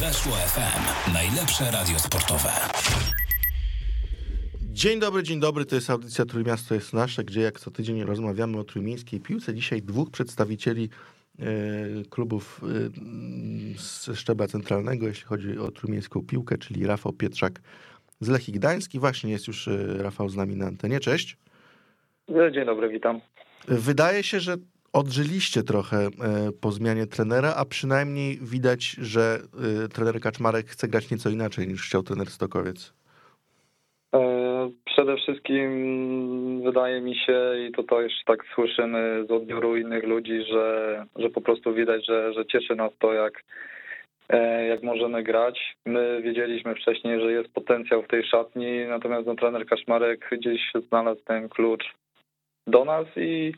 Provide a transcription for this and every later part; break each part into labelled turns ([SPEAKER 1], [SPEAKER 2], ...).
[SPEAKER 1] Weszło FM. Najlepsze radio sportowe.
[SPEAKER 2] Dzień dobry, dzień dobry, to jest audycja Trójmiasto jest nasze, gdzie jak co tydzień rozmawiamy o trójmiejskiej piłce. Dzisiaj dwóch przedstawicieli e, klubów e, ze szczebla centralnego, jeśli chodzi o trójmiejską piłkę, czyli Rafał Pietrzak z Lechii Gdański. Właśnie jest już e, Rafał z nami na antenie. Cześć.
[SPEAKER 3] Dzień dobry, witam.
[SPEAKER 2] Wydaje się, że odżyliście trochę po zmianie trenera, a przynajmniej widać, że trener Kaczmarek chce grać nieco inaczej niż chciał trener Stokowiec.
[SPEAKER 3] Przede wszystkim wydaje mi się, i to też tak słyszymy z odbioru innych ludzi, że, że po prostu widać, że, że cieszy nas to, jak, e, jak możemy grać. My wiedzieliśmy wcześniej, że jest potencjał w tej szatni, natomiast no, trener Kaszmarek gdzieś znalazł ten klucz do nas i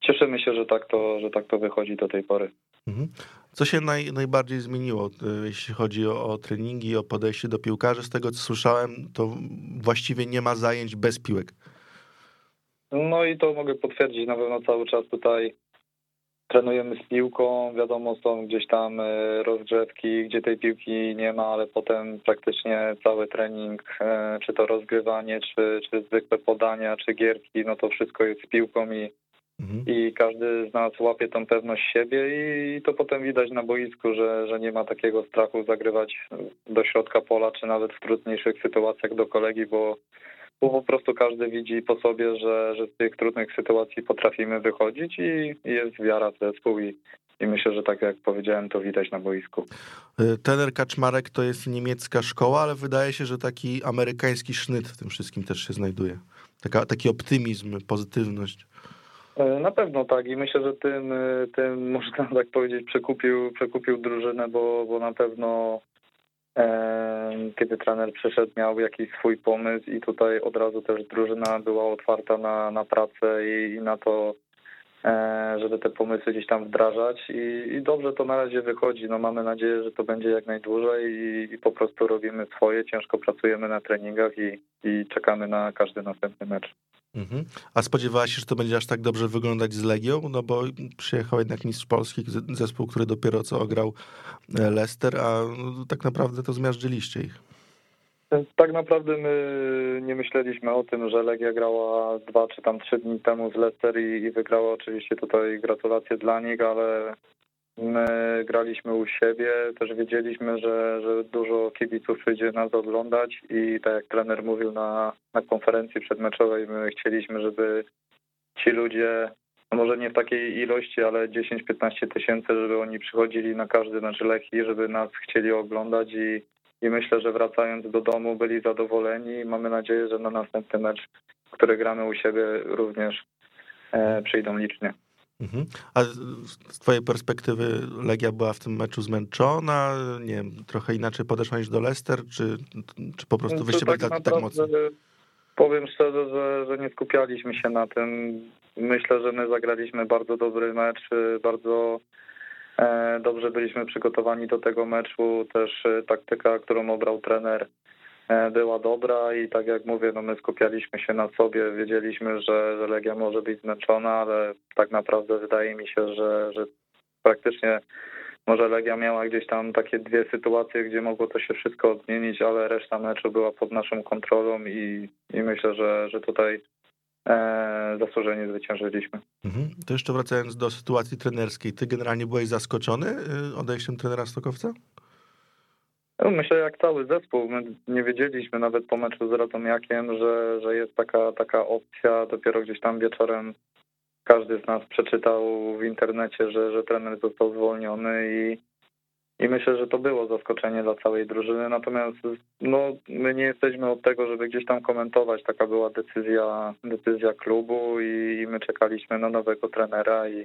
[SPEAKER 3] cieszymy się, że tak to, że tak to wychodzi do tej pory.
[SPEAKER 2] Mhm. Co się naj, najbardziej zmieniło, e, jeśli chodzi o, o treningi, o podejście do piłkarzy? Z tego, co słyszałem, to właściwie nie ma zajęć bez piłek.
[SPEAKER 3] No i to mogę potwierdzić na pewno cały czas tutaj trenujemy z piłką, wiadomo są gdzieś tam e, rozgrzewki, gdzie tej piłki nie ma, ale potem praktycznie cały trening, e, czy to rozgrywanie, czy, czy zwykłe podania, czy gierki, no to wszystko jest z piłką i Mhm. I każdy z nas łapie tą pewność siebie i to potem widać na boisku, że, że nie ma takiego strachu zagrywać do środka pola, czy nawet w trudniejszych sytuacjach do kolegi, bo, bo po prostu każdy widzi po sobie, że, że z tych trudnych sytuacji potrafimy wychodzić i, i jest wiara w zespół i, i myślę, że tak jak powiedziałem, to widać na boisku.
[SPEAKER 2] Y, Tener Kaczmarek to jest niemiecka szkoła, ale wydaje się, że taki amerykański sznyt w tym wszystkim też się znajduje. Taka, taki optymizm, pozytywność.
[SPEAKER 3] E, na pewno tak i myślę, że tym, e, tym można tak powiedzieć przekupił, przekupił drużynę, bo, bo na pewno e, kiedy trener przyszedł miał jakiś swój pomysł i tutaj od razu też drużyna była otwarta na, na pracę i, i na to, żeby te pomysły gdzieś tam wdrażać I, i dobrze to na razie wychodzi. No mamy nadzieję, że to będzie jak najdłużej i, i po prostu robimy swoje, ciężko pracujemy na treningach i, i czekamy na każdy następny mecz.
[SPEAKER 2] Mhm. A spodziewałaś się, że to będzie aż tak dobrze wyglądać z Legią? No bo przyjechał jednak mistrz polski, zespół, który dopiero co ograł e, Leicester, a no, tak naprawdę to zmiażdżyliście ich.
[SPEAKER 3] Tak naprawdę my nie myśleliśmy o tym, że Legia grała dwa czy tam trzy dni temu z Leicester i, i wygrała. Oczywiście tutaj gratulacje dla nich, ale My graliśmy u siebie, też wiedzieliśmy, że, że dużo kibiców przyjdzie nas oglądać i tak jak trener mówił na, na konferencji przedmeczowej, my chcieliśmy, żeby ci ludzie, no może nie w takiej ilości, ale 10-15 tysięcy, żeby oni przychodzili na każdy mecz Lechii, żeby nas chcieli oglądać i, i myślę, że wracając do domu byli zadowoleni. Mamy nadzieję, że na następny mecz, który gramy u siebie również e, przyjdą licznie.
[SPEAKER 2] Mhm. A z twojej perspektywy Legia była w tym meczu zmęczona? Nie wiem, trochę inaczej podeszła niż do Leicester? Czy, czy po prostu wyście byli tak, tak mocno?
[SPEAKER 3] Powiem szczerze, że, że nie skupialiśmy się na tym. Myślę, że my zagraliśmy bardzo dobry mecz, bardzo e, dobrze byliśmy przygotowani do tego meczu. Też e, taktyka, którą obrał trener, była dobra i tak jak mówię, no my skupialiśmy się na sobie, wiedzieliśmy, że, że Legia może być zmęczona, ale tak naprawdę wydaje mi się, że, że praktycznie może Legia miała gdzieś tam takie dwie sytuacje, gdzie mogło to się wszystko odmienić, ale reszta meczu była pod naszą kontrolą i, i myślę, że, że tutaj e, zasłużenie zwyciężyliśmy.
[SPEAKER 2] Mhm. To jeszcze wracając do sytuacji trenerskiej, ty generalnie byłeś zaskoczony y, odejściem trenera Stokowca?
[SPEAKER 3] No, myślę, jak cały zespół, my nie wiedzieliśmy nawet po meczu z Radomiakiem, że, że jest taka, taka opcja. Dopiero gdzieś tam wieczorem każdy z nas przeczytał w internecie, że, że trener został zwolniony i, i myślę, że to było zaskoczenie dla całej drużyny. Natomiast no, my nie jesteśmy od tego, żeby gdzieś tam komentować. Taka była decyzja, decyzja klubu i, i my czekaliśmy na nowego trenera i,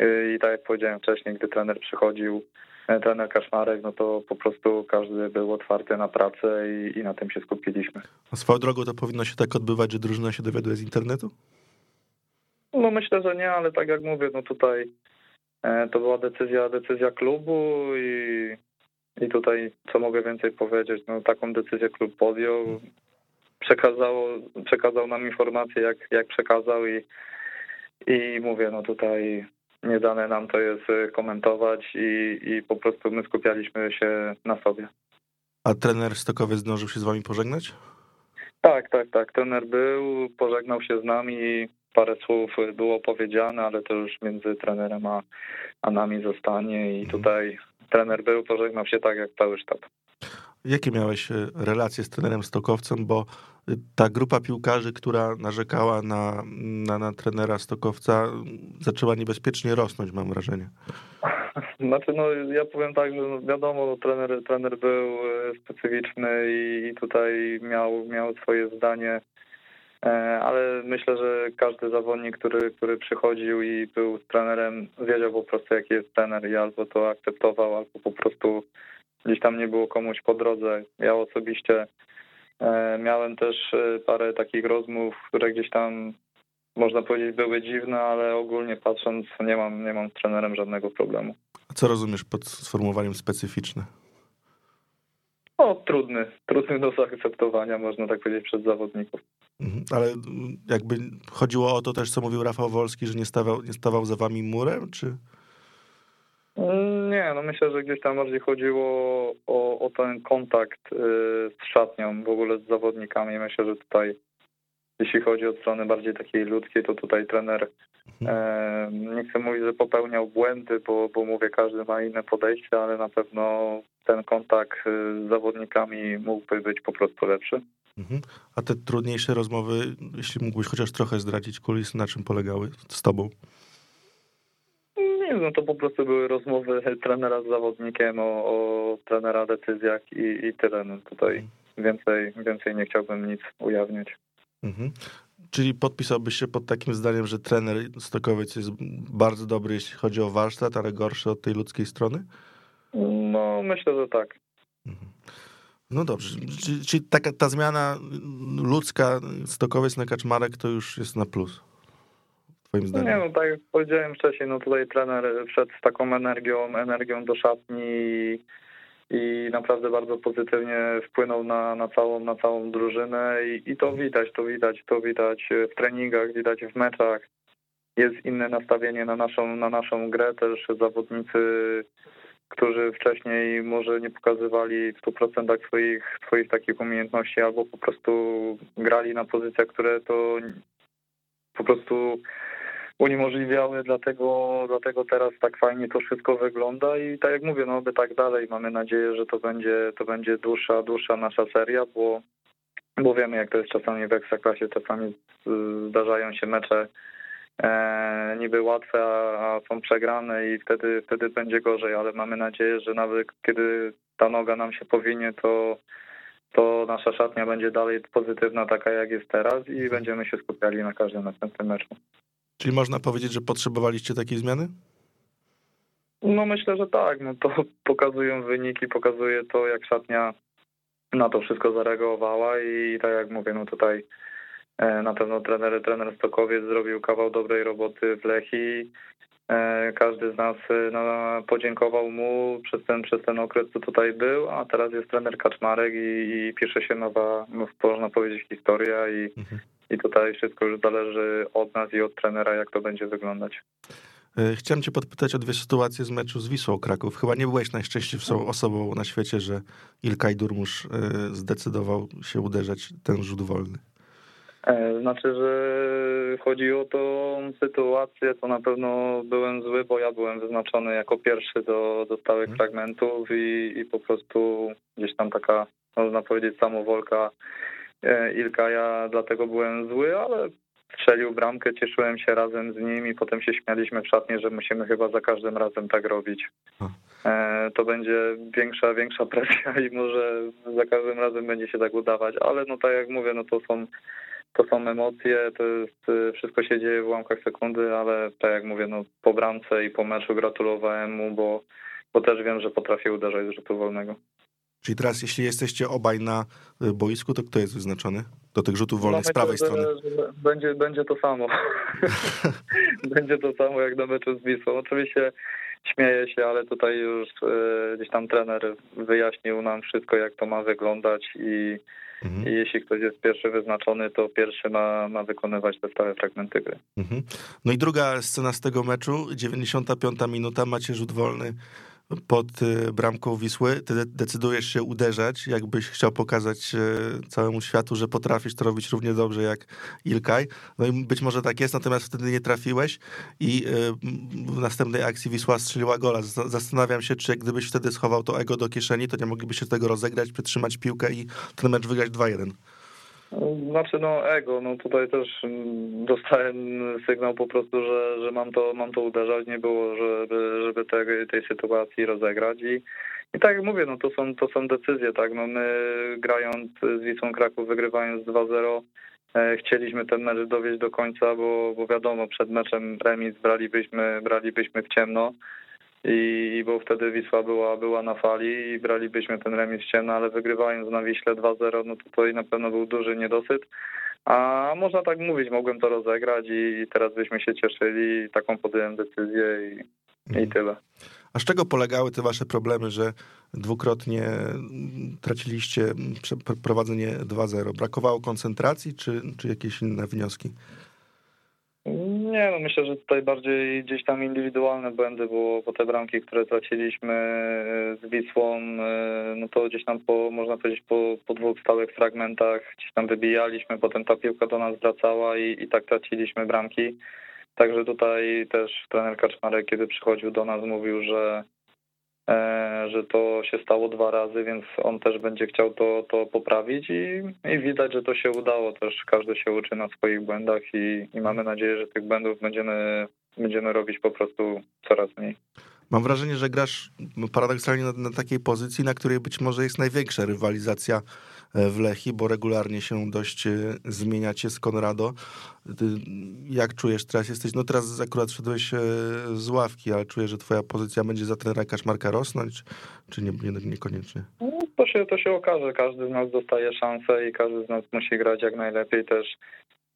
[SPEAKER 3] i, i tak jak powiedziałem wcześniej, gdy trener przychodził, trener Kaszmarek, no to po prostu każdy był otwarty na pracę i, i na tym się skupiliśmy.
[SPEAKER 2] A swoją drogą to powinno się tak odbywać, że drużyna się dowiaduje z internetu?
[SPEAKER 3] No myślę, że nie, ale tak jak mówię, no tutaj e, to była decyzja, decyzja klubu i, i tutaj co mogę więcej powiedzieć, no taką decyzję klub podjął, przekazało, przekazał nam informację jak, jak przekazał i, i mówię, no tutaj nie dane nam to jest komentować i, i po prostu my skupialiśmy się na sobie.
[SPEAKER 2] A trener Stokowiec zdążył się z wami pożegnać?
[SPEAKER 3] Tak, tak, tak. Trener był, pożegnał się z nami, parę słów było powiedziane, ale to już między trenerem a, a nami zostanie i mhm. tutaj trener był, pożegnał się tak jak cały sztab.
[SPEAKER 2] Jakie miałeś e, relacje z trenerem Stokowcem, bo e, ta grupa piłkarzy, która narzekała na, na, na trenera Stokowca, zaczęła niebezpiecznie rosnąć, mam wrażenie.
[SPEAKER 3] Znaczy, no ja powiem tak, że no, wiadomo, no, trener, trener był e, specyficzny i tutaj miał, miał swoje zdanie, ale myślę, że każdy zawodnik, który, który przychodził i był trenerem, wiedział po prostu, jaki jest trener i albo to akceptował, albo po prostu gdzieś tam nie było komuś po drodze. Ja osobiście e, miałem też e, parę takich rozmów, które gdzieś tam można powiedzieć były dziwne, ale ogólnie patrząc nie mam, nie mam z trenerem żadnego problemu.
[SPEAKER 2] A co rozumiesz pod sformułowaniem specyficzny?
[SPEAKER 3] O, trudny, trudny do zaakceptowania, można tak powiedzieć, przez zawodników.
[SPEAKER 2] Mhm, ale jakby chodziło o to też, co mówił Rafał Wolski, że nie stawał, nie stawał za wami murem, czy...
[SPEAKER 3] Nie, no myślę, że gdzieś tam bardziej chodziło o, o ten kontakt y, z szatnią, w ogóle z zawodnikami. Myślę, że tutaj jeśli chodzi o stronę bardziej takiej ludzkiej, to tutaj trener e, nie chcę mówić, że popełniał błędy, bo, bo mówię, każdy ma inne podejście, ale na pewno ten kontakt y, z zawodnikami mógłby być po prostu lepszy.
[SPEAKER 2] Mhm. A te trudniejsze rozmowy, jeśli mógłbyś chociaż trochę zdradzić kulisy, na czym polegały z tobą?
[SPEAKER 3] No to po prostu były rozmowy trenera z zawodnikiem o, o trenera decyzjach i, i tyle. No tutaj więcej, więcej nie chciałbym nic ujawniać.
[SPEAKER 2] Mhm. Czyli podpisałbyś się pod takim zdaniem, że trener Stokowiec jest bardzo dobry, jeśli chodzi o warsztat, ale gorszy od tej ludzkiej strony?
[SPEAKER 3] No, myślę, że tak.
[SPEAKER 2] Mhm. No dobrze, czyli, czyli taka ta zmiana ludzka Stokowiec na Kaczmarek to już jest na plus
[SPEAKER 3] twoim zdaniem? Nie, no tak jak powiedziałem wcześniej, no tutaj trener wszedł z taką energią, energią do szatni i, i naprawdę bardzo pozytywnie wpłynął na, na, całą, na całą drużynę i, i to widać, to widać, to widać w treningach, widać w meczach. Jest inne nastawienie na naszą, na naszą grę, też zawodnicy którzy wcześniej może nie pokazywali w 100% swoich, swoich takich umiejętności albo po prostu grali na pozycjach, które to po prostu uniemożliwiały, dlatego, dlatego teraz tak fajnie to wszystko wygląda i tak jak mówię, no by tak dalej. Mamy nadzieję, że to będzie, to będzie dłuższa, dłuższa nasza seria, bo, bo wiemy jak to jest czasami w Ekstraklasie, czasami zdarzają się mecze e, niby łatwe, a, a są przegrane i wtedy, wtedy będzie gorzej, ale mamy nadzieję, że nawet kiedy ta noga nam się powinie, to to nasza szatnia będzie dalej pozytywna, taka jak jest teraz i będziemy się skupiali na każdym następnym meczu.
[SPEAKER 2] Czyli można powiedzieć, że potrzebowaliście takiej zmiany?
[SPEAKER 3] No myślę, że tak. No to pokazują wyniki, pokazuje to, jak szatnia na to wszystko zareagowała i tak jak mówię, no tutaj e, na pewno trener, trener Stokowiec zrobił kawał dobrej roboty w Lechi. E, każdy z nas no, podziękował mu przez ten, przez ten okres, co tutaj był, a teraz jest trener Kaczmarek i, i pisze się nowa, no, można powiedzieć, historia i mhm i tutaj wszystko już zależy od nas i od trenera, jak to będzie wyglądać.
[SPEAKER 2] E, chciałem cię podpytać o dwie sytuacje z meczu z Wisłą Kraków. Chyba nie byłeś najszczęśliwszą osobą na świecie, że Ilkay Durmusz e, zdecydował się uderzać ten rzut wolny.
[SPEAKER 3] E, znaczy, że chodzi o tą sytuację, to na pewno byłem zły, bo ja byłem wyznaczony jako pierwszy do, do stałych hmm. fragmentów i, i po prostu gdzieś tam taka, można powiedzieć, samowolka Ilka, ja dlatego byłem zły, ale strzelił bramkę, cieszyłem się razem z nim i potem się śmialiśmy w szatnie, że musimy chyba za każdym razem tak robić. E, to będzie większa, większa presja i może za każdym razem będzie się tak udawać, ale no tak jak mówię, no to są to są emocje, to jest, wszystko się dzieje w ułamkach sekundy, ale tak jak mówię, no po bramce i po meczu gratulowałem mu, bo, bo też wiem, że potrafię uderzać z rzutu wolnego.
[SPEAKER 2] Czyli teraz, jeśli jesteście obaj na y, boisku, to kto jest wyznaczony do tych rzutów wolnych no, z prawej myślę, strony?
[SPEAKER 3] Będzie, będzie to samo. będzie to samo jak na meczu z Wisłą. Oczywiście śmieję się, ale tutaj już e, gdzieś tam trener wyjaśnił nam wszystko, jak to ma wyglądać i, mhm. i jeśli ktoś jest pierwszy wyznaczony, to pierwszy ma, ma wykonywać te stałe fragmenty gry. Mhm.
[SPEAKER 2] No i druga scena z tego meczu, 95 minuta, macie rzut wolny pod y, bramką Wisły, ty decydujesz się uderzać, jakbyś chciał pokazać y, całemu światu, że potrafisz to robić równie dobrze jak Ilkay. No i być może tak jest, natomiast wtedy nie trafiłeś i y, w następnej akcji Wisła strzeliła gola. Zastanawiam się, czy gdybyś wtedy schował to ego do kieszeni, to nie moglibyście tego rozegrać, przytrzymać piłkę i ten mecz wygrać 2-1.
[SPEAKER 3] Znaczy no ego, no tutaj też dostałem sygnał po prostu, że, że mam to mam to uderzać, nie było, żeby, żeby tej, tej sytuacji rozegrać i, i tak jak mówię, no to są, to są decyzje, tak, no my grając z Wisłą Kraków, wygrywając 2-0, e, chcieliśmy ten mecz dowieść do końca, bo, bo wiadomo, przed meczem remis bralibyśmy, bralibyśmy w ciemno, i bo wtedy Wisła była, była na fali i bralibyśmy ten remis ciemno, ale wygrywając na Wiśle 2-0, no to tutaj na pewno był duży niedosyt. A można tak mówić, mogłem to rozegrać i teraz byśmy się cieszyli, taką podjąłem decyzję i, i mhm. tyle.
[SPEAKER 2] A z czego polegały te wasze problemy, że dwukrotnie traciliście prowadzenie 2-0? Brakowało koncentracji, czy, czy jakieś inne wnioski?
[SPEAKER 3] Nie, no myślę, że tutaj bardziej gdzieś tam indywidualne błędy, bo, bo te bramki, które traciliśmy e, z Wisłą, e, no to gdzieś tam po, można powiedzieć po, po dwóch stałych fragmentach gdzieś tam wybijaliśmy, potem ta piłka do nas wracała i, i tak traciliśmy bramki. Także tutaj też trener Kaczmarek, kiedy przychodził do nas, mówił, że że to się stało dwa razy, więc on też będzie chciał to, to poprawić i, i widać, że to się udało. Też każdy się uczy na swoich błędach i, i mamy nadzieję, że tych błędów będziemy, będziemy robić po prostu coraz mniej.
[SPEAKER 2] Mam wrażenie, że grasz paradoksalnie na, na, takiej pozycji, na której być może jest największa rywalizacja e, w Lechi, bo regularnie się dość e, zmieniacie z Konrado. Jak czujesz teraz? Jesteś, no teraz akurat szedłeś e, z ławki, ale czuję, że twoja pozycja będzie za trenera Kaczmarka rosnąć, czy nie, nie, niekoniecznie?
[SPEAKER 3] No, to, się, to się okaże. Każdy z nas dostaje szansę i każdy z nas musi grać jak najlepiej też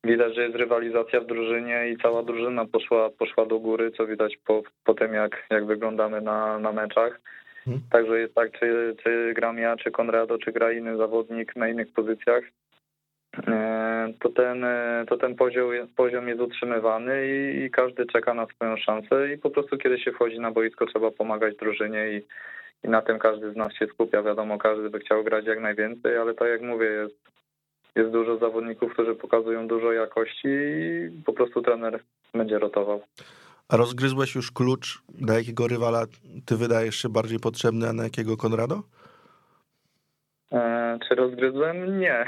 [SPEAKER 3] Widać, że jest rywalizacja w drużynie i cała drużyna poszła, poszła do góry, co widać po, po tym, jak, jak wyglądamy na, na meczach. Hmm. Także jest tak, czy, czy gram ja, czy Konrado, czy gra inny zawodnik na innych pozycjach, e, to ten, e, to ten poziom, poziom jest utrzymywany i, i, każdy czeka na swoją szansę i po prostu kiedy się wchodzi na boisko trzeba pomagać drużynie i, i na tym każdy z nas się skupia. Wiadomo, każdy by chciał grać jak najwięcej, ale tak jak mówię, jest jest dużo zawodników, którzy pokazują dużo jakości i po prostu trener będzie rotował.
[SPEAKER 2] A rozgryzłeś już klucz, na jakiego rywala ty wydajesz się bardziej potrzebny, a na jakiego Konrado?
[SPEAKER 3] E, czy rozgryzłem? Nie.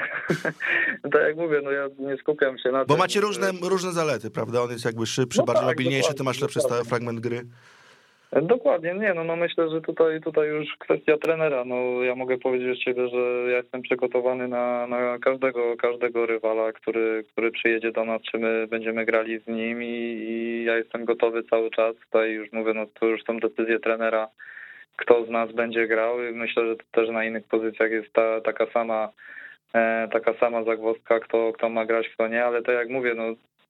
[SPEAKER 3] tak jak mówię, no ja nie skupiam się na
[SPEAKER 2] Bo
[SPEAKER 3] tym.
[SPEAKER 2] Bo macie różne, różne zalety, prawda? On jest jakby szybszy, no bardziej tak, mobilniejszy, ty masz lepszy stały fragment gry.
[SPEAKER 3] Dokładnie, nie, no, no myślę, że tutaj, tutaj już kwestia trenera. No, ja mogę powiedzieć z siebie, że ja jestem przygotowany na, na każdego, każdego rywala, który, który przyjedzie do nas, czy my będziemy grali z nim i, i ja jestem gotowy cały czas. Tutaj już mówię, no to już są decyzje trenera, kto z nas będzie grał. Myślę, że też na innych pozycjach jest ta, taka sama e, taka sama zagwozdka, kto, kto ma grać, kto nie, ale tak jak mówię, no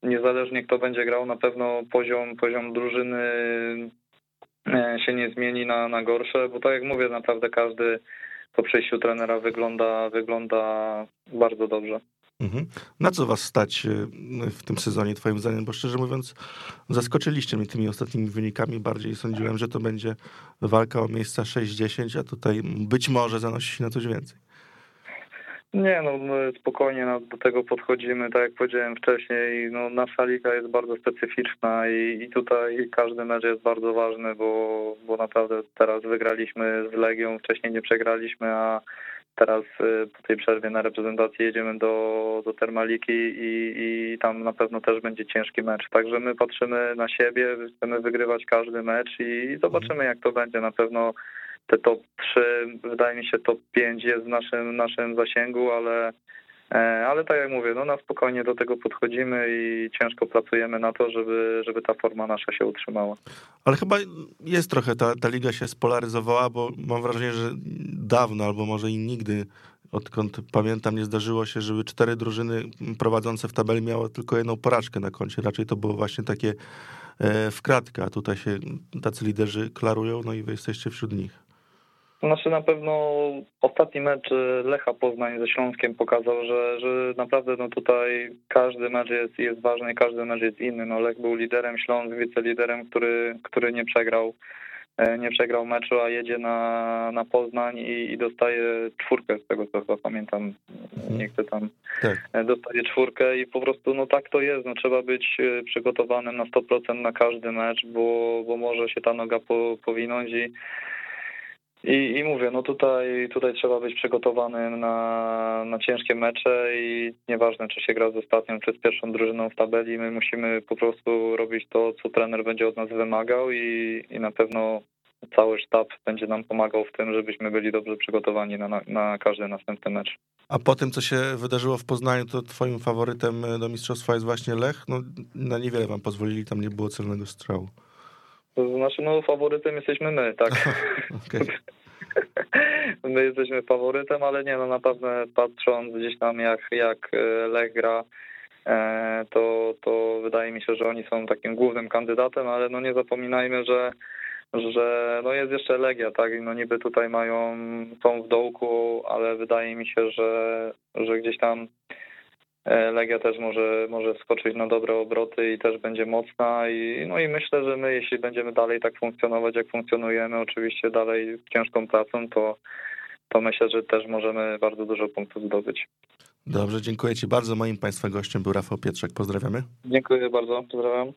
[SPEAKER 3] niezależnie kto będzie grał, na pewno poziom, poziom drużyny się nie zmieni na, na gorsze, bo tak jak mówię, naprawdę każdy po przejściu trenera wygląda, wygląda bardzo dobrze.
[SPEAKER 2] Mhm. Na co was stać e, w tym sezonie, twoim zdaniem? Bo szczerze mówiąc, zaskoczyliście mnie tymi ostatnimi wynikami. Bardziej sądziłem, że to będzie walka o miejsca 6-10, a tutaj być może zanosi się na coś więcej.
[SPEAKER 3] Nie, no my spokojnie do tego podchodzimy, tak jak powiedziałem wcześniej, no nasza liga jest bardzo specyficzna i, i tutaj każdy mecz jest bardzo ważny, bo, bo naprawdę teraz wygraliśmy z Legią, wcześniej nie przegraliśmy, a teraz y, po tej przerwie na reprezentację jedziemy do, do Termaliki i, i tam na pewno też będzie ciężki mecz. Także my patrzymy na siebie, chcemy wygrywać każdy mecz i zobaczymy jak to będzie. Na pewno te top 3, wydaje mi się top 5 jest w naszym, naszym zasięgu, ale e, ale tak jak mówię, no na spokojnie do tego podchodzimy i ciężko pracujemy na to, żeby, żeby ta forma nasza się utrzymała.
[SPEAKER 2] Ale chyba jest trochę, ta, ta liga się spolaryzowała, bo mam wrażenie, że dawno albo może i nigdy, odkąd pamiętam, nie zdarzyło się, żeby cztery drużyny prowadzące w tabeli miały tylko jedną porażkę na koncie. Raczej to było właśnie takie e, w kratkę, a tutaj się tacy liderzy klarują, no i wy jesteście wśród nich.
[SPEAKER 3] Znaczy na pewno ostatni mecz Lecha Poznań ze Śląskiem pokazał, że, że naprawdę no tutaj każdy mecz jest, jest ważny, każdy mecz jest inny. No Lech był liderem, Śląsk wiceliderem, który, który nie przegrał e, nie przegrał meczu, a jedzie na, na Poznań i, i dostaje czwórkę z tego co chyba pamiętam.
[SPEAKER 2] Mhm.
[SPEAKER 3] Nie chcę tam
[SPEAKER 2] Tak.
[SPEAKER 3] e, dostaje czwórkę i po prostu no tak to jest. No, trzeba być e, przygotowanym na 100% na każdy mecz, bo, bo może się ta noga po, powinąć i i, I mówię, no tutaj, tutaj trzeba być przygotowanym na, na ciężkie mecze i nieważne, czy się gra z ostatnią, czy z pierwszą drużyną w tabeli, my musimy po prostu robić to, co trener będzie od nas wymagał i, i na pewno cały sztab będzie nam pomagał w tym, żebyśmy byli dobrze przygotowani na, na, na każdy następny mecz.
[SPEAKER 2] A po tym, co się wydarzyło w Poznaniu, to twoim faworytem do mistrzostwa jest właśnie Lech? No, na niewiele wam pozwolili, tam nie było celnego strzału.
[SPEAKER 3] To znaczy, no faworytem jesteśmy my, tak. My jesteśmy faworytem, ale nie, no naprawdę patrząc gdzieś tam jak, jak e, Lech gra, e, to, to wydaje mi się, że oni są takim głównym kandydatem, ale no nie zapominajmy, że że no jest jeszcze Legia, tak, no niby tutaj mają, są w dołku, ale wydaje mi się, że, że gdzieś tam Legia też może, może skoczyć na dobre obroty i też będzie mocna i no i myślę, że my jeśli będziemy dalej tak funkcjonować, jak funkcjonujemy, oczywiście dalej ciężką pracą, to, to myślę, że też możemy bardzo dużo punktów zdobyć.
[SPEAKER 2] Dobrze, dziękuję ci bardzo. Moim państwa gościem był Rafał Pietrzak. Pozdrawiamy.
[SPEAKER 3] Dziękuję bardzo, pozdrawiam.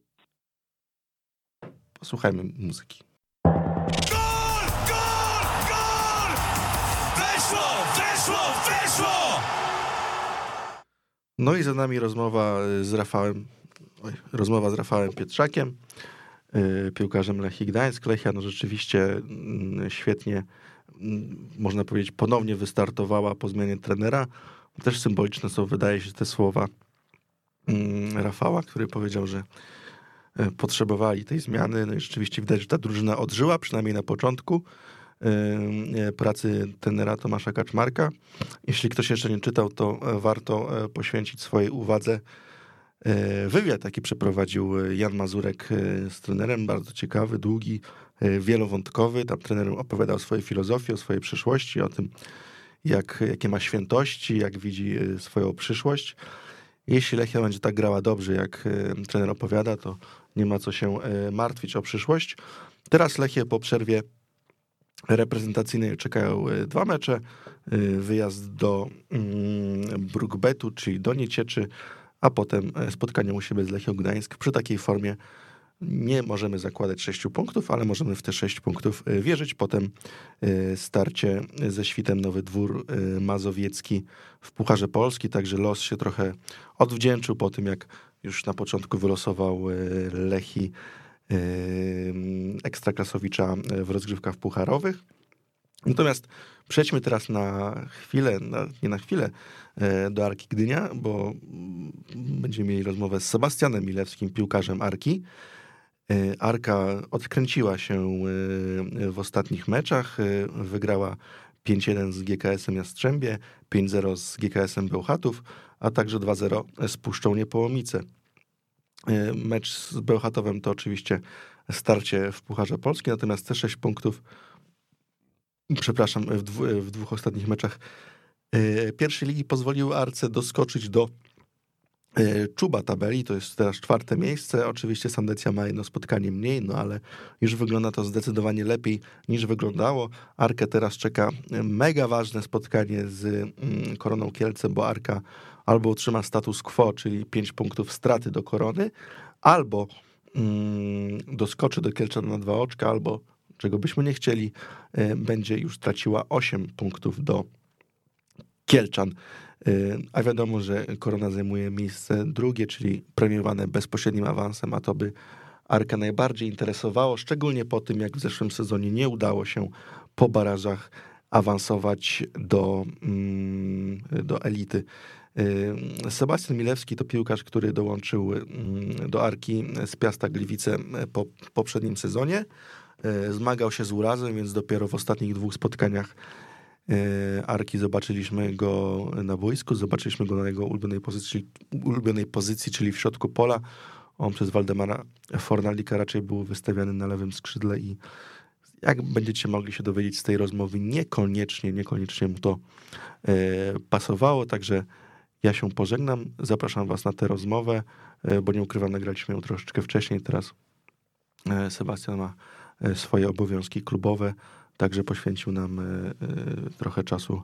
[SPEAKER 2] Posłuchajmy muzyki. No i za nami rozmowa z Rafałem, oj, rozmowa z Rafałem Pietrzakiem, yy, piłkarzem Lechii Gdańsk. Lechia no rzeczywiście mm, świetnie, mm, można powiedzieć, ponownie wystartowała po zmianie trenera. Też symboliczne są, wydaje się, te słowa mm, Rafała, który powiedział, że e, potrzebowali tej zmiany. No i rzeczywiście widać, że ta drużyna odżyła, przynajmniej na początku pracy trenera Tomasza Kaczmarka. Jeśli ktoś jeszcze nie czytał, to e, warto e, poświęcić swojej uwadze e, wywiad, jaki przeprowadził Jan Mazurek z trenerem, bardzo ciekawy, długi, wielowątkowy. Tam trener opowiadał o swojej filozofii, o swojej przyszłości, o tym, jak, jakie ma świętości, jak widzi swoją przyszłość. Jeśli Lechia będzie tak grała dobrze, jak trener opowiada, to nie ma co się martwić o przyszłość. Teraz Lechie po przerwie reprezentacyjnej czekają e, dwa mecze. E, Wyjazd do mm, Brukbetu, czyli do Niecieczy, a potem e, spotkanie u siebie z Lechią Gdańsk. Przy takiej formie nie możemy zakładać sześciu punktów, ale możemy w te sześć punktów wierzyć. Potem starcie ze Świtem Nowy Dwór Mazowiecki w Pucharze Polski, także los się trochę odwdzięczył po tym, jak już na początku wylosował Lechi Ekstraklasowicza w rozgrywkach pucharowych. Natomiast przejdźmy teraz na chwilę, na, nie na chwilę, e, do Arki Gdynia, bo będziemy mieli rozmowę z Sebastianem Milewskim, piłkarzem Arki. Arka odkręciła się w ostatnich meczach, wygrała 5-1 z GKS-em Jastrzębie, 5-0 z GKS-em Bełchatów, a także 2-0 z Puszczą Niepołomice. E, Mecz z Bełchatowem to oczywiście starcie w Pucharze Polski, natomiast te 6 punktów, przepraszam, w, dwu, w dwóch ostatnich meczach e, pierwszej ligi pozwoliły Arce doskoczyć do e, czuba tabeli, to jest teraz czwarte miejsce. Oczywiście Sandecja ma jedno spotkanie mniej, no ale już wygląda to zdecydowanie lepiej niż wyglądało. Arkę teraz czeka mega ważne spotkanie z mm, Koroną Kielce, bo Arka albo utrzyma status quo, czyli 5 punktów straty do Korony, albo mm, doskoczy do Kielczan na dwa oczka, albo czego byśmy nie chcieli, e, będzie już traciła 8 punktów do Kielczan. E, A wiadomo, że Korona zajmuje miejsce drugie, czyli premiowane bezpośrednim awansem, a to by Arkę najbardziej interesowało, szczególnie po tym, jak w zeszłym sezonie nie udało się po barażach awansować do, mm, do elity. Sebastian Milewski to piłkarz, który dołączył do Arki z Piasta Gliwice po poprzednim sezonie. Y, Zmagał się z urazem, więc dopiero w ostatnich dwóch spotkaniach y, Arki zobaczyliśmy go na boisku, zobaczyliśmy go na jego ulubionej pozycji, ulubionej pozycji czyli w środku pola. On przez Waldemara Fornalika raczej był wystawiany na lewym skrzydle i jak będziecie mogli się dowiedzieć z tej rozmowy, niekoniecznie, niekoniecznie mu to e, pasowało, także ja się pożegnam, zapraszam was na tę rozmowę, e, bo nie ukrywam, nagraliśmy ją troszeczkę wcześniej, teraz e, Sebastian ma e, swoje obowiązki klubowe, także poświęcił nam trochę czasu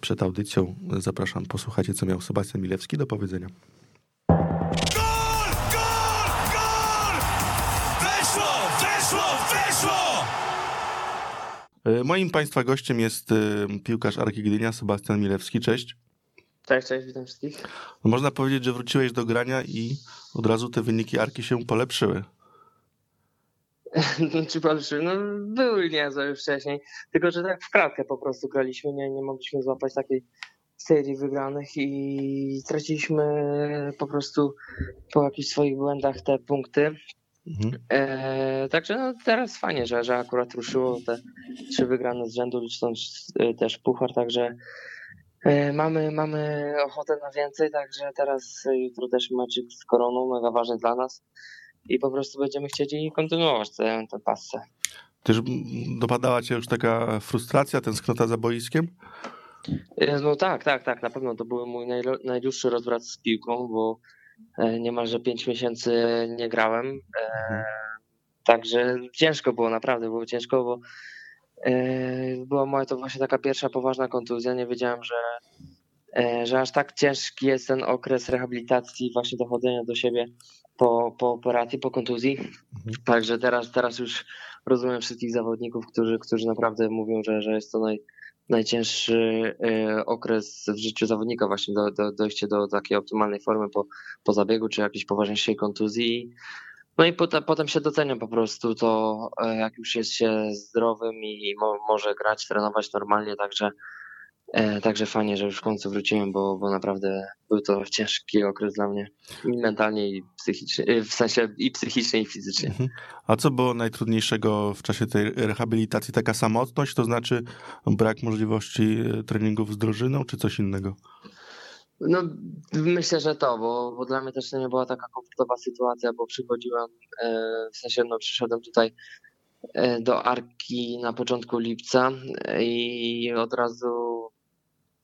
[SPEAKER 2] przed audycją. Zapraszam, posłuchajcie, co miał Sebastian Milewski do powiedzenia.
[SPEAKER 1] Gol! Gol! Gol! Weszło! Weszło! Weszło!
[SPEAKER 2] Moim Państwa gościem jest piłkarz Arki Gdynia, Sebastian Milewski. Cześć.
[SPEAKER 4] Cześć, cześć, witam wszystkich.
[SPEAKER 2] No, Można powiedzieć, że wróciłeś do grania i od razu te wyniki Arki się polepszyły.
[SPEAKER 4] Czy polepszyły? No były niezłe już wcześniej, tylko że tak w kratkę po prostu graliśmy, nie, nie mogliśmy złapać takiej serii wygranych i straciliśmy po prostu po jakichś swoich błędach te punkty.
[SPEAKER 2] Mhm.
[SPEAKER 4] E, także no teraz fajnie, że, że akurat ruszyło te trzy wygrane z rzędu, licząc e, też puchar, także mamy, mamy ochotę na więcej, także teraz e, jutro też meczyk z Koroną, mega ważny dla nas i po prostu będziemy chcieli kontynuować tę tę pasę.
[SPEAKER 2] Też dopadała cię już taka frustracja, tęsknota za boiskiem?
[SPEAKER 4] E, No tak, tak, tak, na pewno to był mój najdłuższy rozwrat z piłką, bo e, niemalże 5 miesięcy nie grałem. E, Także ciężko było, naprawdę było ciężko, bo e, była moja to właśnie taka pierwsza poważna kontuzja. Nie wiedziałem, że, e, że aż tak ciężki jest ten okres rehabilitacji, właśnie dochodzenia do siebie po, po operacji, po kontuzji. Także teraz, teraz już rozumiem wszystkich zawodników, którzy, którzy naprawdę mówią, że, że jest to naj, najcięższy e, okres w życiu zawodnika, właśnie do, do, dojście do takiej optymalnej formy po, po zabiegu czy jakiejś poważniejszej kontuzji. No i potem, potem się docenia po prostu to, e, jak już jest się zdrowym i mo, może grać, trenować normalnie, także, e, także fajnie, że już w końcu wróciłem, bo, bo naprawdę był to ciężki okres dla mnie i mentalnie i psychicznie, e, w sensie i psychicznie i fizycznie.
[SPEAKER 2] Mhm. A co było najtrudniejszego w czasie tej rehabilitacji? Taka samotność, to znaczy brak możliwości treningów z drużyną, czy coś innego?
[SPEAKER 4] No, myślę, że to, bo, bo dla mnie też to nie była taka komfortowa sytuacja, bo przychodziłem, e, w sensie no, przyszedłem tutaj e, do Arki na początku lipca e, i od razu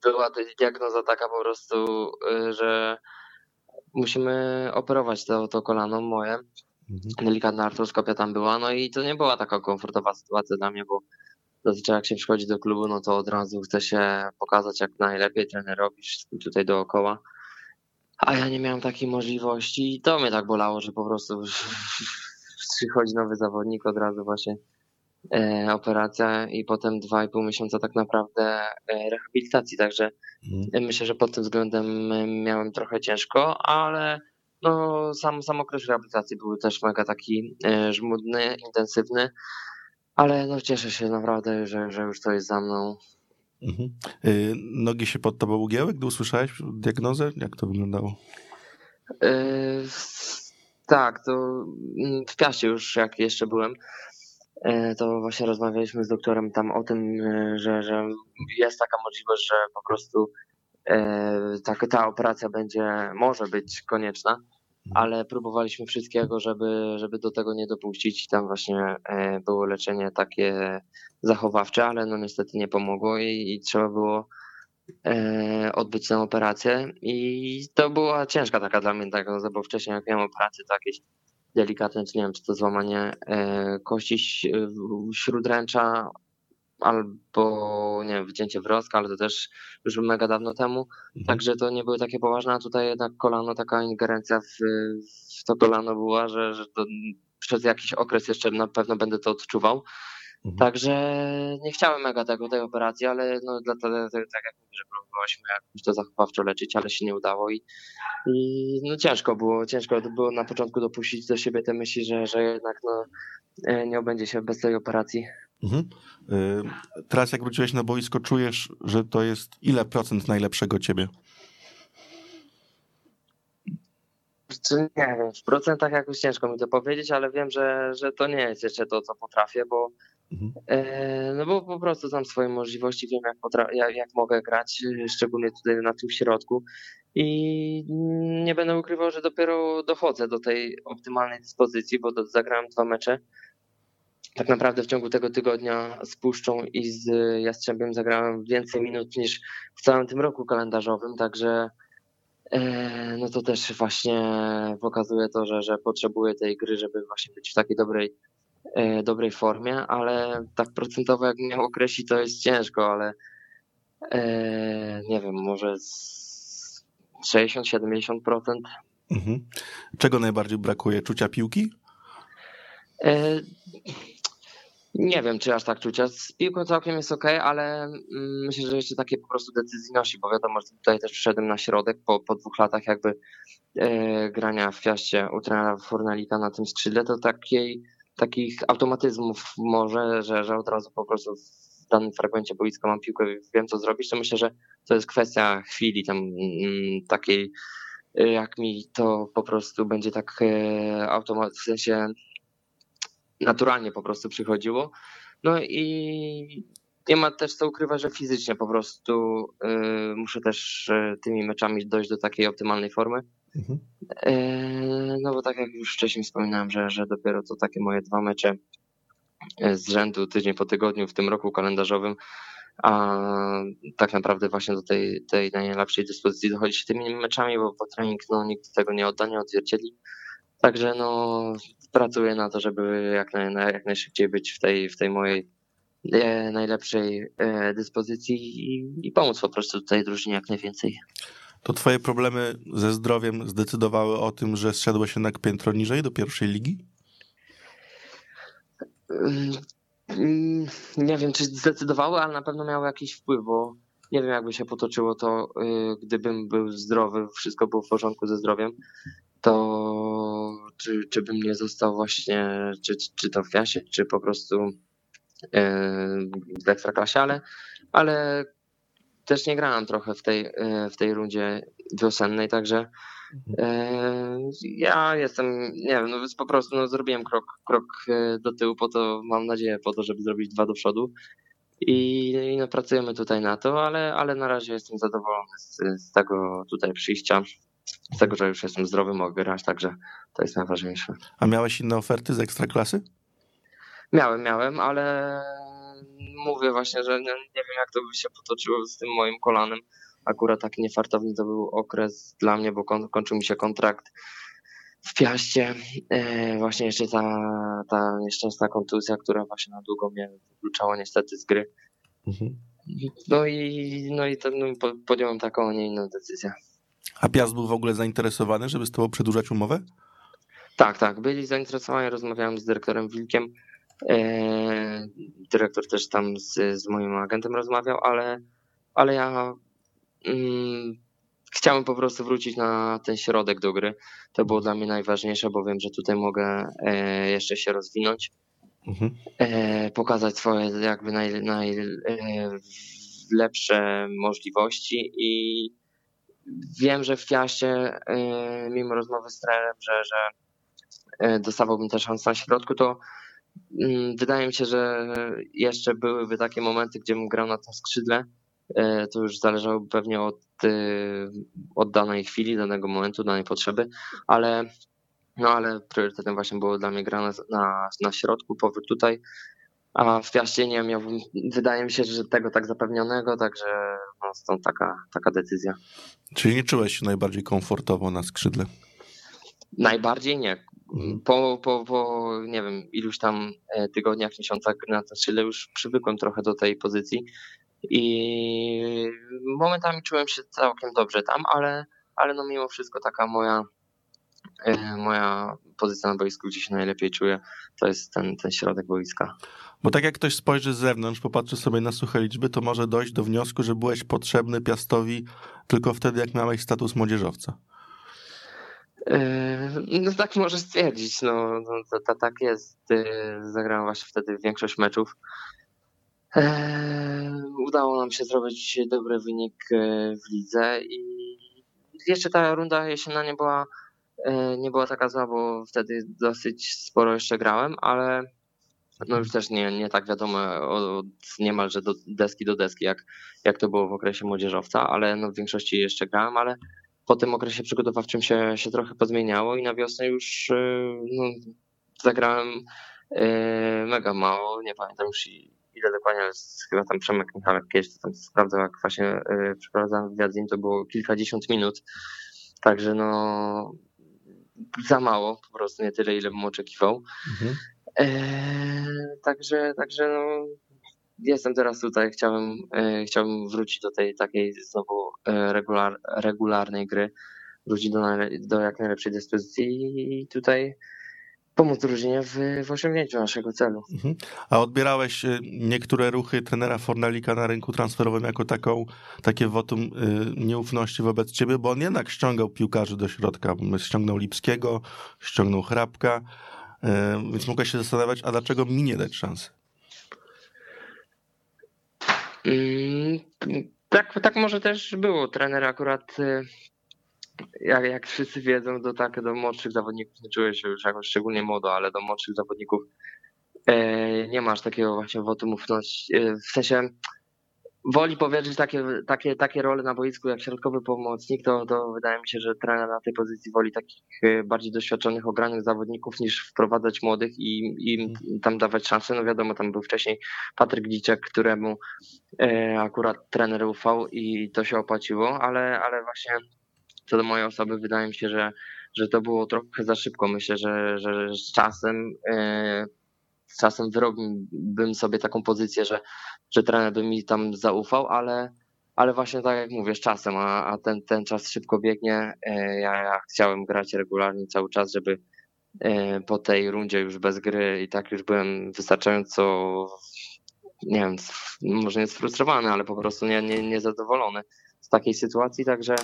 [SPEAKER 4] była diagnoza taka po prostu, że musimy operować to, to kolano moje.
[SPEAKER 2] Mhm.
[SPEAKER 4] Delikatna artroskopia tam była, no i to nie była taka komfortowa sytuacja dla mnie, bo zazwyczaj jak się przychodzi do klubu, no to od razu chce się pokazać jak najlepiej trenerowi, wszystkim tutaj dookoła. A ja nie miałem takiej możliwości i to mnie tak bolało, że po prostu przychodzi nowy zawodnik, od razu właśnie e, operacja i potem dwa i pół miesiąca tak naprawdę e, rehabilitacji, także
[SPEAKER 2] Mhm.
[SPEAKER 4] Myślę, że pod tym względem y, miałem trochę ciężko, ale no, sam, sam okres rehabilitacji był też mega taki e, żmudny, intensywny, ale no, cieszę się naprawdę, że, że już to jest za mną.
[SPEAKER 2] Mhm. E, Nogi się pod tobą ugięły, gdy usłyszałeś diagnozę? Jak to wyglądało?
[SPEAKER 4] E, Tak, to mm, w Piaście już jak jeszcze byłem, e, to właśnie rozmawialiśmy z doktorem tam o tym, że, że jest taka możliwość, że po prostu tak, ta operacja będzie, może być konieczna, ale próbowaliśmy wszystkiego, żeby, żeby do tego nie dopuścić. Tam właśnie e, było leczenie takie zachowawcze, ale no niestety nie pomogło i, i trzeba było e, odbyć tę operację. I to była ciężka taka dla mnie diagnoza, bo wcześniej jak miałem operację, to jakieś delikatne, czy nie wiem, czy to złamanie e, kości śródręcza albo nie wiem, wycięcie wrostka, ale to też już mega dawno temu.
[SPEAKER 2] Mhm.
[SPEAKER 4] Także to nie były takie poważne, a tutaj jednak kolano, taka ingerencja w, w to kolano była, że, że to przez jakiś okres jeszcze na pewno będę to odczuwał.
[SPEAKER 2] Mhm.
[SPEAKER 4] Także nie chciałem mega tego, tej operacji, ale no dlatego, tak jak mówię, że próbowaliśmy jakoś to zachowawczo leczyć, ale się nie udało i, i no ciężko było, ciężko było na początku dopuścić do siebie te myśli, że, że jednak no, e, nie obędzie się bez tej operacji.
[SPEAKER 2] Mhm. E, Teraz jak wróciłeś na boisko, czujesz, że to jest ile procent najlepszego ciebie?
[SPEAKER 4] Nie wiem, w procentach jakoś ciężko mi to powiedzieć, ale wiem, że, że to nie jest jeszcze to, co potrafię, bo
[SPEAKER 2] Mhm.
[SPEAKER 4] e, no bo po prostu znam swoje możliwości, wiem jak, jak, jak mogę grać, e, szczególnie tutaj na tym środku i nie będę ukrywał, że dopiero dochodzę do tej optymalnej dyspozycji, bo zagrałem dwa mecze. Tak naprawdę w ciągu tego tygodnia z Puszczą i z Jastrzębiem zagrałem więcej minut niż w całym tym roku kalendarzowym, także e, no to też właśnie pokazuje to, że, że potrzebuję tej gry, żeby właśnie być w takiej dobrej, e, dobrej formie, ale tak procentowo jak miał określić to jest ciężko, ale e, nie wiem, może z 60-70%.
[SPEAKER 2] Mhm. Czego najbardziej brakuje? Czucia piłki?
[SPEAKER 4] E, nie wiem, czy aż tak czucia. Z piłką całkiem jest ok, ale mm, myślę, że jeszcze takie po prostu decyzyjności, bo wiadomo, że tutaj też wszedłem na środek po, po dwóch latach jakby e, grania w Piaście u trenera Fornelika na tym skrzydle, to takiej, takich automatyzmów może, że, że od razu po prostu w danym fragmencie boiska mam piłkę, wiem co zrobić, to myślę, że to jest kwestia chwili tam mm, takiej, jak mi to po prostu będzie tak e, automat, w sensie naturalnie po prostu przychodziło. No i nie ma też co ukrywać, że fizycznie po prostu y, muszę też y, tymi meczami dojść do takiej optymalnej formy. Mhm. Y, no bo tak jak już wcześniej wspominałem, że, że dopiero to takie moje dwa mecze z rzędu tydzień po tygodniu w tym roku kalendarzowym, a tak naprawdę właśnie do tej, tej najlepszej dyspozycji dochodzi się tymi meczami, bo, bo trening no, nikt tego nie odda, nie odzwierciedli. Także no, pracuję na to, żeby jak, naj, jak najszybciej być w tej, w tej mojej e, najlepszej e, dyspozycji i, i pomóc po prostu tutaj drużynie jak najwięcej.
[SPEAKER 2] To twoje problemy ze zdrowiem zdecydowały o tym, że zszedłeś jednak piętro niżej do pierwszej ligi?
[SPEAKER 4] Mm, nie wiem, czy zdecydowały, ale na pewno miały jakiś wpływ, bo nie wiem, jakby się potoczyło to, y, gdybym był zdrowy, wszystko było w porządku ze zdrowiem, to czy, czy bym nie został właśnie, czy, czy to w Fiasie, czy po prostu w Ekstraklasie, ale, ale też nie grałem trochę w tej, w tej rundzie wiosennej, także ja jestem, nie wiem, no po prostu no, zrobiłem krok, krok do tyłu po to, mam nadzieję, po to, żeby zrobić dwa do przodu i, i no, pracujemy tutaj na to, ale, ale na razie jestem zadowolony z, z tego tutaj przyjścia z tego, że już jestem zdrowy, mogę grać, także to jest najważniejsze.
[SPEAKER 2] A miałeś inne oferty z ekstraklasy?
[SPEAKER 4] Miałem, miałem, ale mówię właśnie, że nie, nie wiem jak to by się potoczyło z tym moim kolanem. Akurat taki niefartowny to był okres dla mnie, bo kon, kończył mi się kontrakt w Piaście. E, właśnie jeszcze ta, ta nieszczęsna kontuzja, która właśnie na długo mnie wykluczała niestety z gry. Mhm. No i, no i to, no, podjąłem taką, a nie inną decyzję.
[SPEAKER 2] A Piast był w ogóle zainteresowany, żeby z tobą przedłużać umowę?
[SPEAKER 4] Tak, tak. Byli zainteresowani. Rozmawiałem z dyrektorem Wilkiem. E, dyrektor też tam z, z moim agentem rozmawiał, ale, ale ja mm, chciałem po prostu wrócić na ten środek do gry. To było dla mnie najważniejsze, bo wiem, że tutaj mogę e, jeszcze się rozwinąć, mhm. e, pokazać swoje jakby najlepsze naj, możliwości i Wiem, że w Fiaście, y, mimo rozmowy z trenerem, że, że y, dostawałbym też szansę na środku, to wydaje mi się, że jeszcze byłyby takie momenty, gdzie bym grał na tym skrzydle. Y, to już zależałoby pewnie od, od danej chwili, danego momentu, danej potrzeby, ale, no ale priorytetem właśnie było dla mnie gra na, na, na środku, powrót tutaj a w Piaście nie miałbym, wydaje mi się, że tego tak zapewnionego, także no, stąd taka, taka decyzja.
[SPEAKER 2] Czyli nie czułeś się najbardziej komfortowo na skrzydle?
[SPEAKER 4] Najbardziej nie. Mhm. Po, po, po nie wiem, iluś tam e, tygodniach, miesiącach na to skrzydle już przywykłem trochę do tej pozycji i momentami czułem się całkiem dobrze tam, ale, ale no mimo wszystko taka moja e, moja pozycja na boisku, gdzie się najlepiej czuję, to jest ten, ten środek boiska.
[SPEAKER 2] Bo tak jak ktoś spojrzy z zewnątrz, popatrzy sobie na suche liczby, to może dojść do wniosku, że byłeś potrzebny Piastowi tylko wtedy, jak miałeś status młodzieżowca.
[SPEAKER 4] Yy, no tak może stwierdzić, no, no to, to, tak jest. Zagrałem właśnie wtedy większość meczów. Yy, udało nam się zrobić dobry wynik yy, w lidze i jeszcze ta runda jesienna nie była, nie była taka zła, bo wtedy dosyć sporo jeszcze grałem, ale no już też nie, nie tak wiadomo od niemalże do deski do deski, jak, jak to było w okresie młodzieżowca, ale no w większości jeszcze grałem, ale po tym okresie przygotowawczym się, się trochę pozmieniało i na wiosnę już no, zagrałem mega mało, nie pamiętam już ile dokładnie, ale chyba tam Przemek Michalek kiedyś tam sprawdzał, jak właśnie przeprowadzałem wywiad z nim, to było kilkadziesiąt minut, także no za mało, po prostu nie tyle, ile bym oczekiwał. Mhm. także, także no, jestem teraz tutaj, chciałem, e, chciałbym wrócić do tej takiej znowu e, regular, regularnej gry, wrócić do, do jak najlepszej dyspozycji i tutaj pomóc drużynie w, w osiągnięciu naszego celu. Mhm.
[SPEAKER 2] A odbierałeś e, niektóre ruchy trenera Fornelika na rynku transferowym jako taką, takie wotum nieufności wobec ciebie, bo on jednak ściągał piłkarzy do środka. Ściągnął Lipskiego, ściągnął Hrabka, więc mogę się zastanawiać, a dlaczego mi nie dać szansy?
[SPEAKER 4] Mm, tak, tak może też było. Trener akurat, y, jak, jak wszyscy wiedzą, do, tak, do młodszych zawodników nie czuję się już jakoś szczególnie młodo, ale do młodszych zawodników e, nie masz takiego właśnie wotum ufności. E, w sensie woli powierzyć takie, takie, takie role na boisku jak środkowy pomocnik, to, to wydaje mi się, że trener na tej pozycji woli takich e, bardziej doświadczonych, ogranych zawodników niż wprowadzać młodych i im tam dawać szansę. No wiadomo, tam był wcześniej Patryk Dziczek, któremu e, akurat trener ufał i to się opłaciło, ale, ale właśnie co do mojej osoby wydaje mi się, że, że to było trochę za szybko. Myślę, że, że z czasem e, czasem wyrobiłbym sobie taką pozycję, że, że trener by mi tam zaufał, ale, ale właśnie tak jak mówię, z czasem, a, a ten, ten czas szybko biegnie. E, ja, ja chciałem grać regularnie cały czas, żeby e, po tej rundzie już bez gry i tak już byłem wystarczająco, nie wiem, może nie sfrustrowany, ale po prostu nie, nie, niezadowolony z takiej sytuacji, także,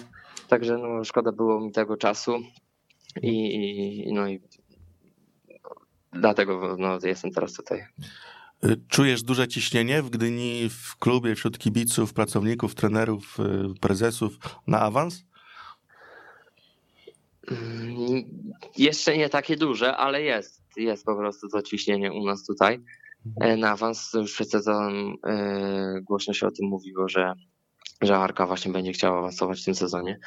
[SPEAKER 4] także no, szkoda było mi tego czasu i, i no i dlatego no, jestem teraz tutaj.
[SPEAKER 2] Y, czujesz duże ciśnienie w Gdyni, w klubie, wśród kibiców, pracowników, trenerów, y, prezesów na awans?
[SPEAKER 4] Mm, jeszcze nie takie duże, ale jest. Jest po prostu to ciśnienie u nas tutaj. E, na awans już przed sezonem e, głośno się o tym mówiło, że, że Arka właśnie będzie chciała awansować w tym sezonie.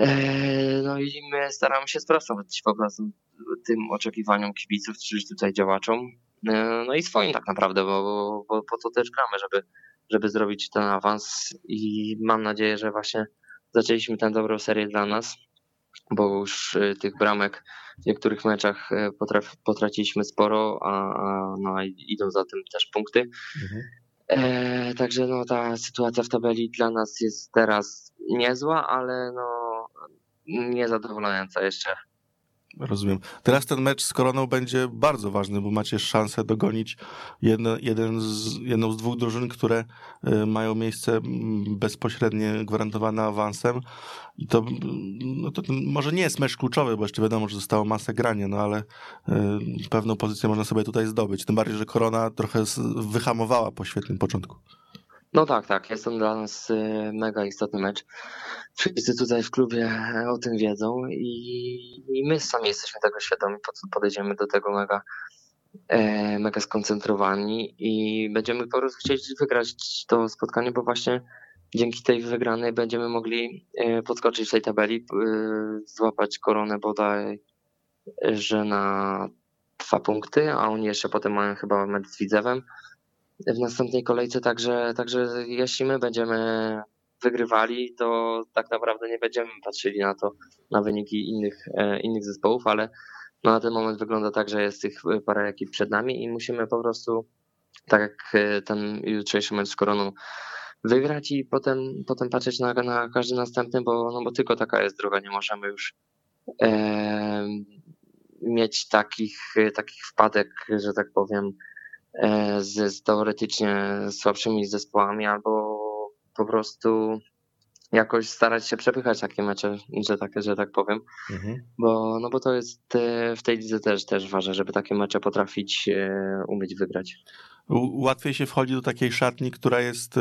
[SPEAKER 4] E, no i my staramy się sprostać po prostu tym oczekiwaniom kibiców, czy tutaj działaczom, e, no i swoim tak naprawdę, bo, bo po to też gramy, żeby, żeby zrobić ten awans i mam nadzieję, że właśnie zaczęliśmy tę dobrą serię dla nas, bo już e, tych bramek w niektórych meczach potraf, potraciliśmy sporo, a, a no, idą za tym też punkty. Mhm. E, także no, ta sytuacja w tabeli dla nas jest teraz niezła, ale no, niezadowalająca jeszcze.
[SPEAKER 2] Rozumiem. Teraz ten mecz z Koroną będzie bardzo ważny, bo macie szansę dogonić jedno, jeden z, jedną z dwóch drużyn, które y, mają miejsce bezpośrednie gwarantowane awansem. I to, no to może nie jest mecz kluczowy, bo jeszcze wiadomo, że zostało masę grania, no ale y, pewną pozycję można sobie tutaj zdobyć. Tym bardziej, że Korona trochę wyhamowała po świetnym początku.
[SPEAKER 4] No tak, tak. Jest to dla nas y, mega istotny mecz. Wszyscy tutaj w klubie o tym wiedzą i, i my sami jesteśmy tego świadomi, podejdziemy do tego mega, e, mega skoncentrowani i będziemy po prostu wygrać to spotkanie, bo właśnie dzięki tej wygranej będziemy mogli e, podskoczyć w tej tabeli, e, złapać koronę bodaj, że na dwa punkty, a oni jeszcze potem mają chyba mecz z Widzewem w następnej kolejce, także, także jeśli my będziemy wygrywali, to tak naprawdę nie będziemy patrzyli na to, na wyniki innych, e, innych zespołów, ale no na ten moment wygląda tak, że jest tych parę ekip przed nami i musimy po prostu, tak jak e, ten jutrzejszy mecz z Koroną, wygrać i potem, potem patrzeć na, na każdy następny, bo, no bo tylko taka jest droga, nie możemy już e, mieć takich, takich wpadek, że tak powiem, E, z, z teoretycznie słabszymi zespołami, albo po prostu jakoś starać się przepychać takie mecze, że tak, że tak powiem. Mhm. Bo, no bo to jest e, w tej lidze też, też ważne, żeby takie mecze potrafić e, umieć wygrać.
[SPEAKER 2] Łatwiej się wchodzi do takiej szatni, która jest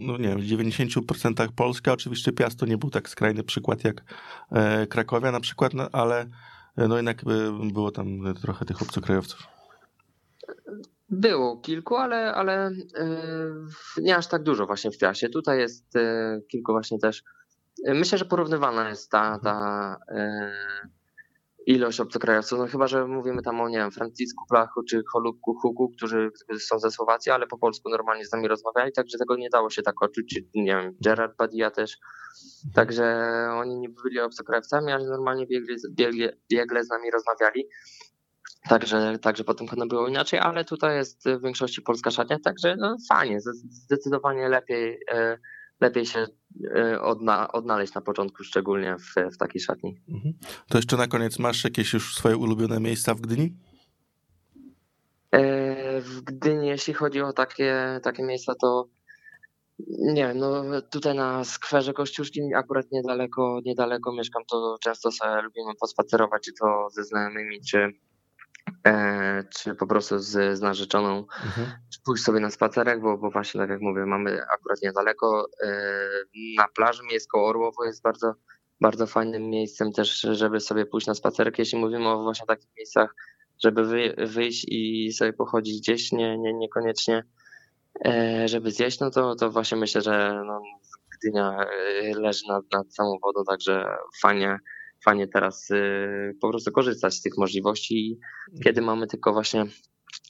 [SPEAKER 2] no nie wiem, w 90% polska. Oczywiście Piasto nie był tak skrajny przykład jak Krakowia na przykład, no, ale no jednak było tam trochę tych obcokrajowców.
[SPEAKER 4] Było kilku, ale, ale e, nie aż tak dużo właśnie w Piasie. Tutaj jest e, kilku właśnie też. Myślę, że porównywana jest ta, ta e, ilość obcokrajowców, no chyba, że mówimy tam o, nie wiem, Francisku Plachu czy Holubku Huku, którzy, są ze Słowacji, ale po polsku normalnie z nami rozmawiali, także tego nie dało się tak odczuć, czy nie wiem, Gerard Badia też, także oni nie byli obcokrajowcami, ale normalnie biegle, biegle, biegle z nami rozmawiali. Także, także potem pewno było inaczej, ale tutaj jest w większości polska szatnia, także no fajnie, zdecydowanie lepiej, e, lepiej się e, odna, odnaleźć na początku, szczególnie w, w takiej szatni.
[SPEAKER 2] Mhm. To jeszcze na koniec, masz jakieś już swoje ulubione miejsca w Gdyni?
[SPEAKER 4] E, w Gdyni, jeśli chodzi o takie, takie miejsca, to nie wiem, no tutaj na skwerze Kościuszki akurat niedaleko, niedaleko mieszkam, to często sobie lubimy pospacerować, czy to ze znajomymi, czy, E, czy po prostu z, z narzeczoną mhm. pójść sobie na spacerek, bo, bo właśnie tak jak mówię, mamy akurat niedaleko e, na plaży miejsko Orłowo jest bardzo, bardzo fajnym miejscem też, żeby sobie pójść na spacerek, jeśli mówimy o właśnie takich miejscach, żeby wy, wyjść i sobie pochodzić gdzieś, nie, nie, niekoniecznie e, żeby zjeść, no to, to właśnie myślę, że no, Gdynia leży nad, nad samą wodą, także fajnie fajnie teraz y, po prostu korzystać z tych możliwości i kiedy mamy tylko właśnie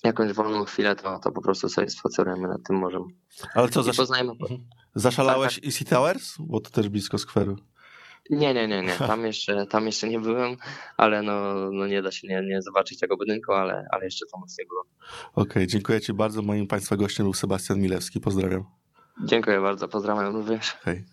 [SPEAKER 4] jakąś wolną chwilę, to, to po prostu sobie spacerujemy nad tym morzem.
[SPEAKER 2] Ale co, zasz... poznajemy... Mhm. zaszalałeś tak, tak. Easy Towers? Bo to też blisko skweru.
[SPEAKER 4] Nie, nie, nie, nie. Tam jeszcze, tam jeszcze nie byłem, ale no, no nie da się nie, nie zobaczyć tego budynku, ale, ale jeszcze tam nie było.
[SPEAKER 2] Okej, okay, dziękuję Ci bardzo. Moim Państwa gościem był Sebastian Milewski. Pozdrawiam.
[SPEAKER 4] Dziękuję bardzo, pozdrawiam również.
[SPEAKER 2] Hej.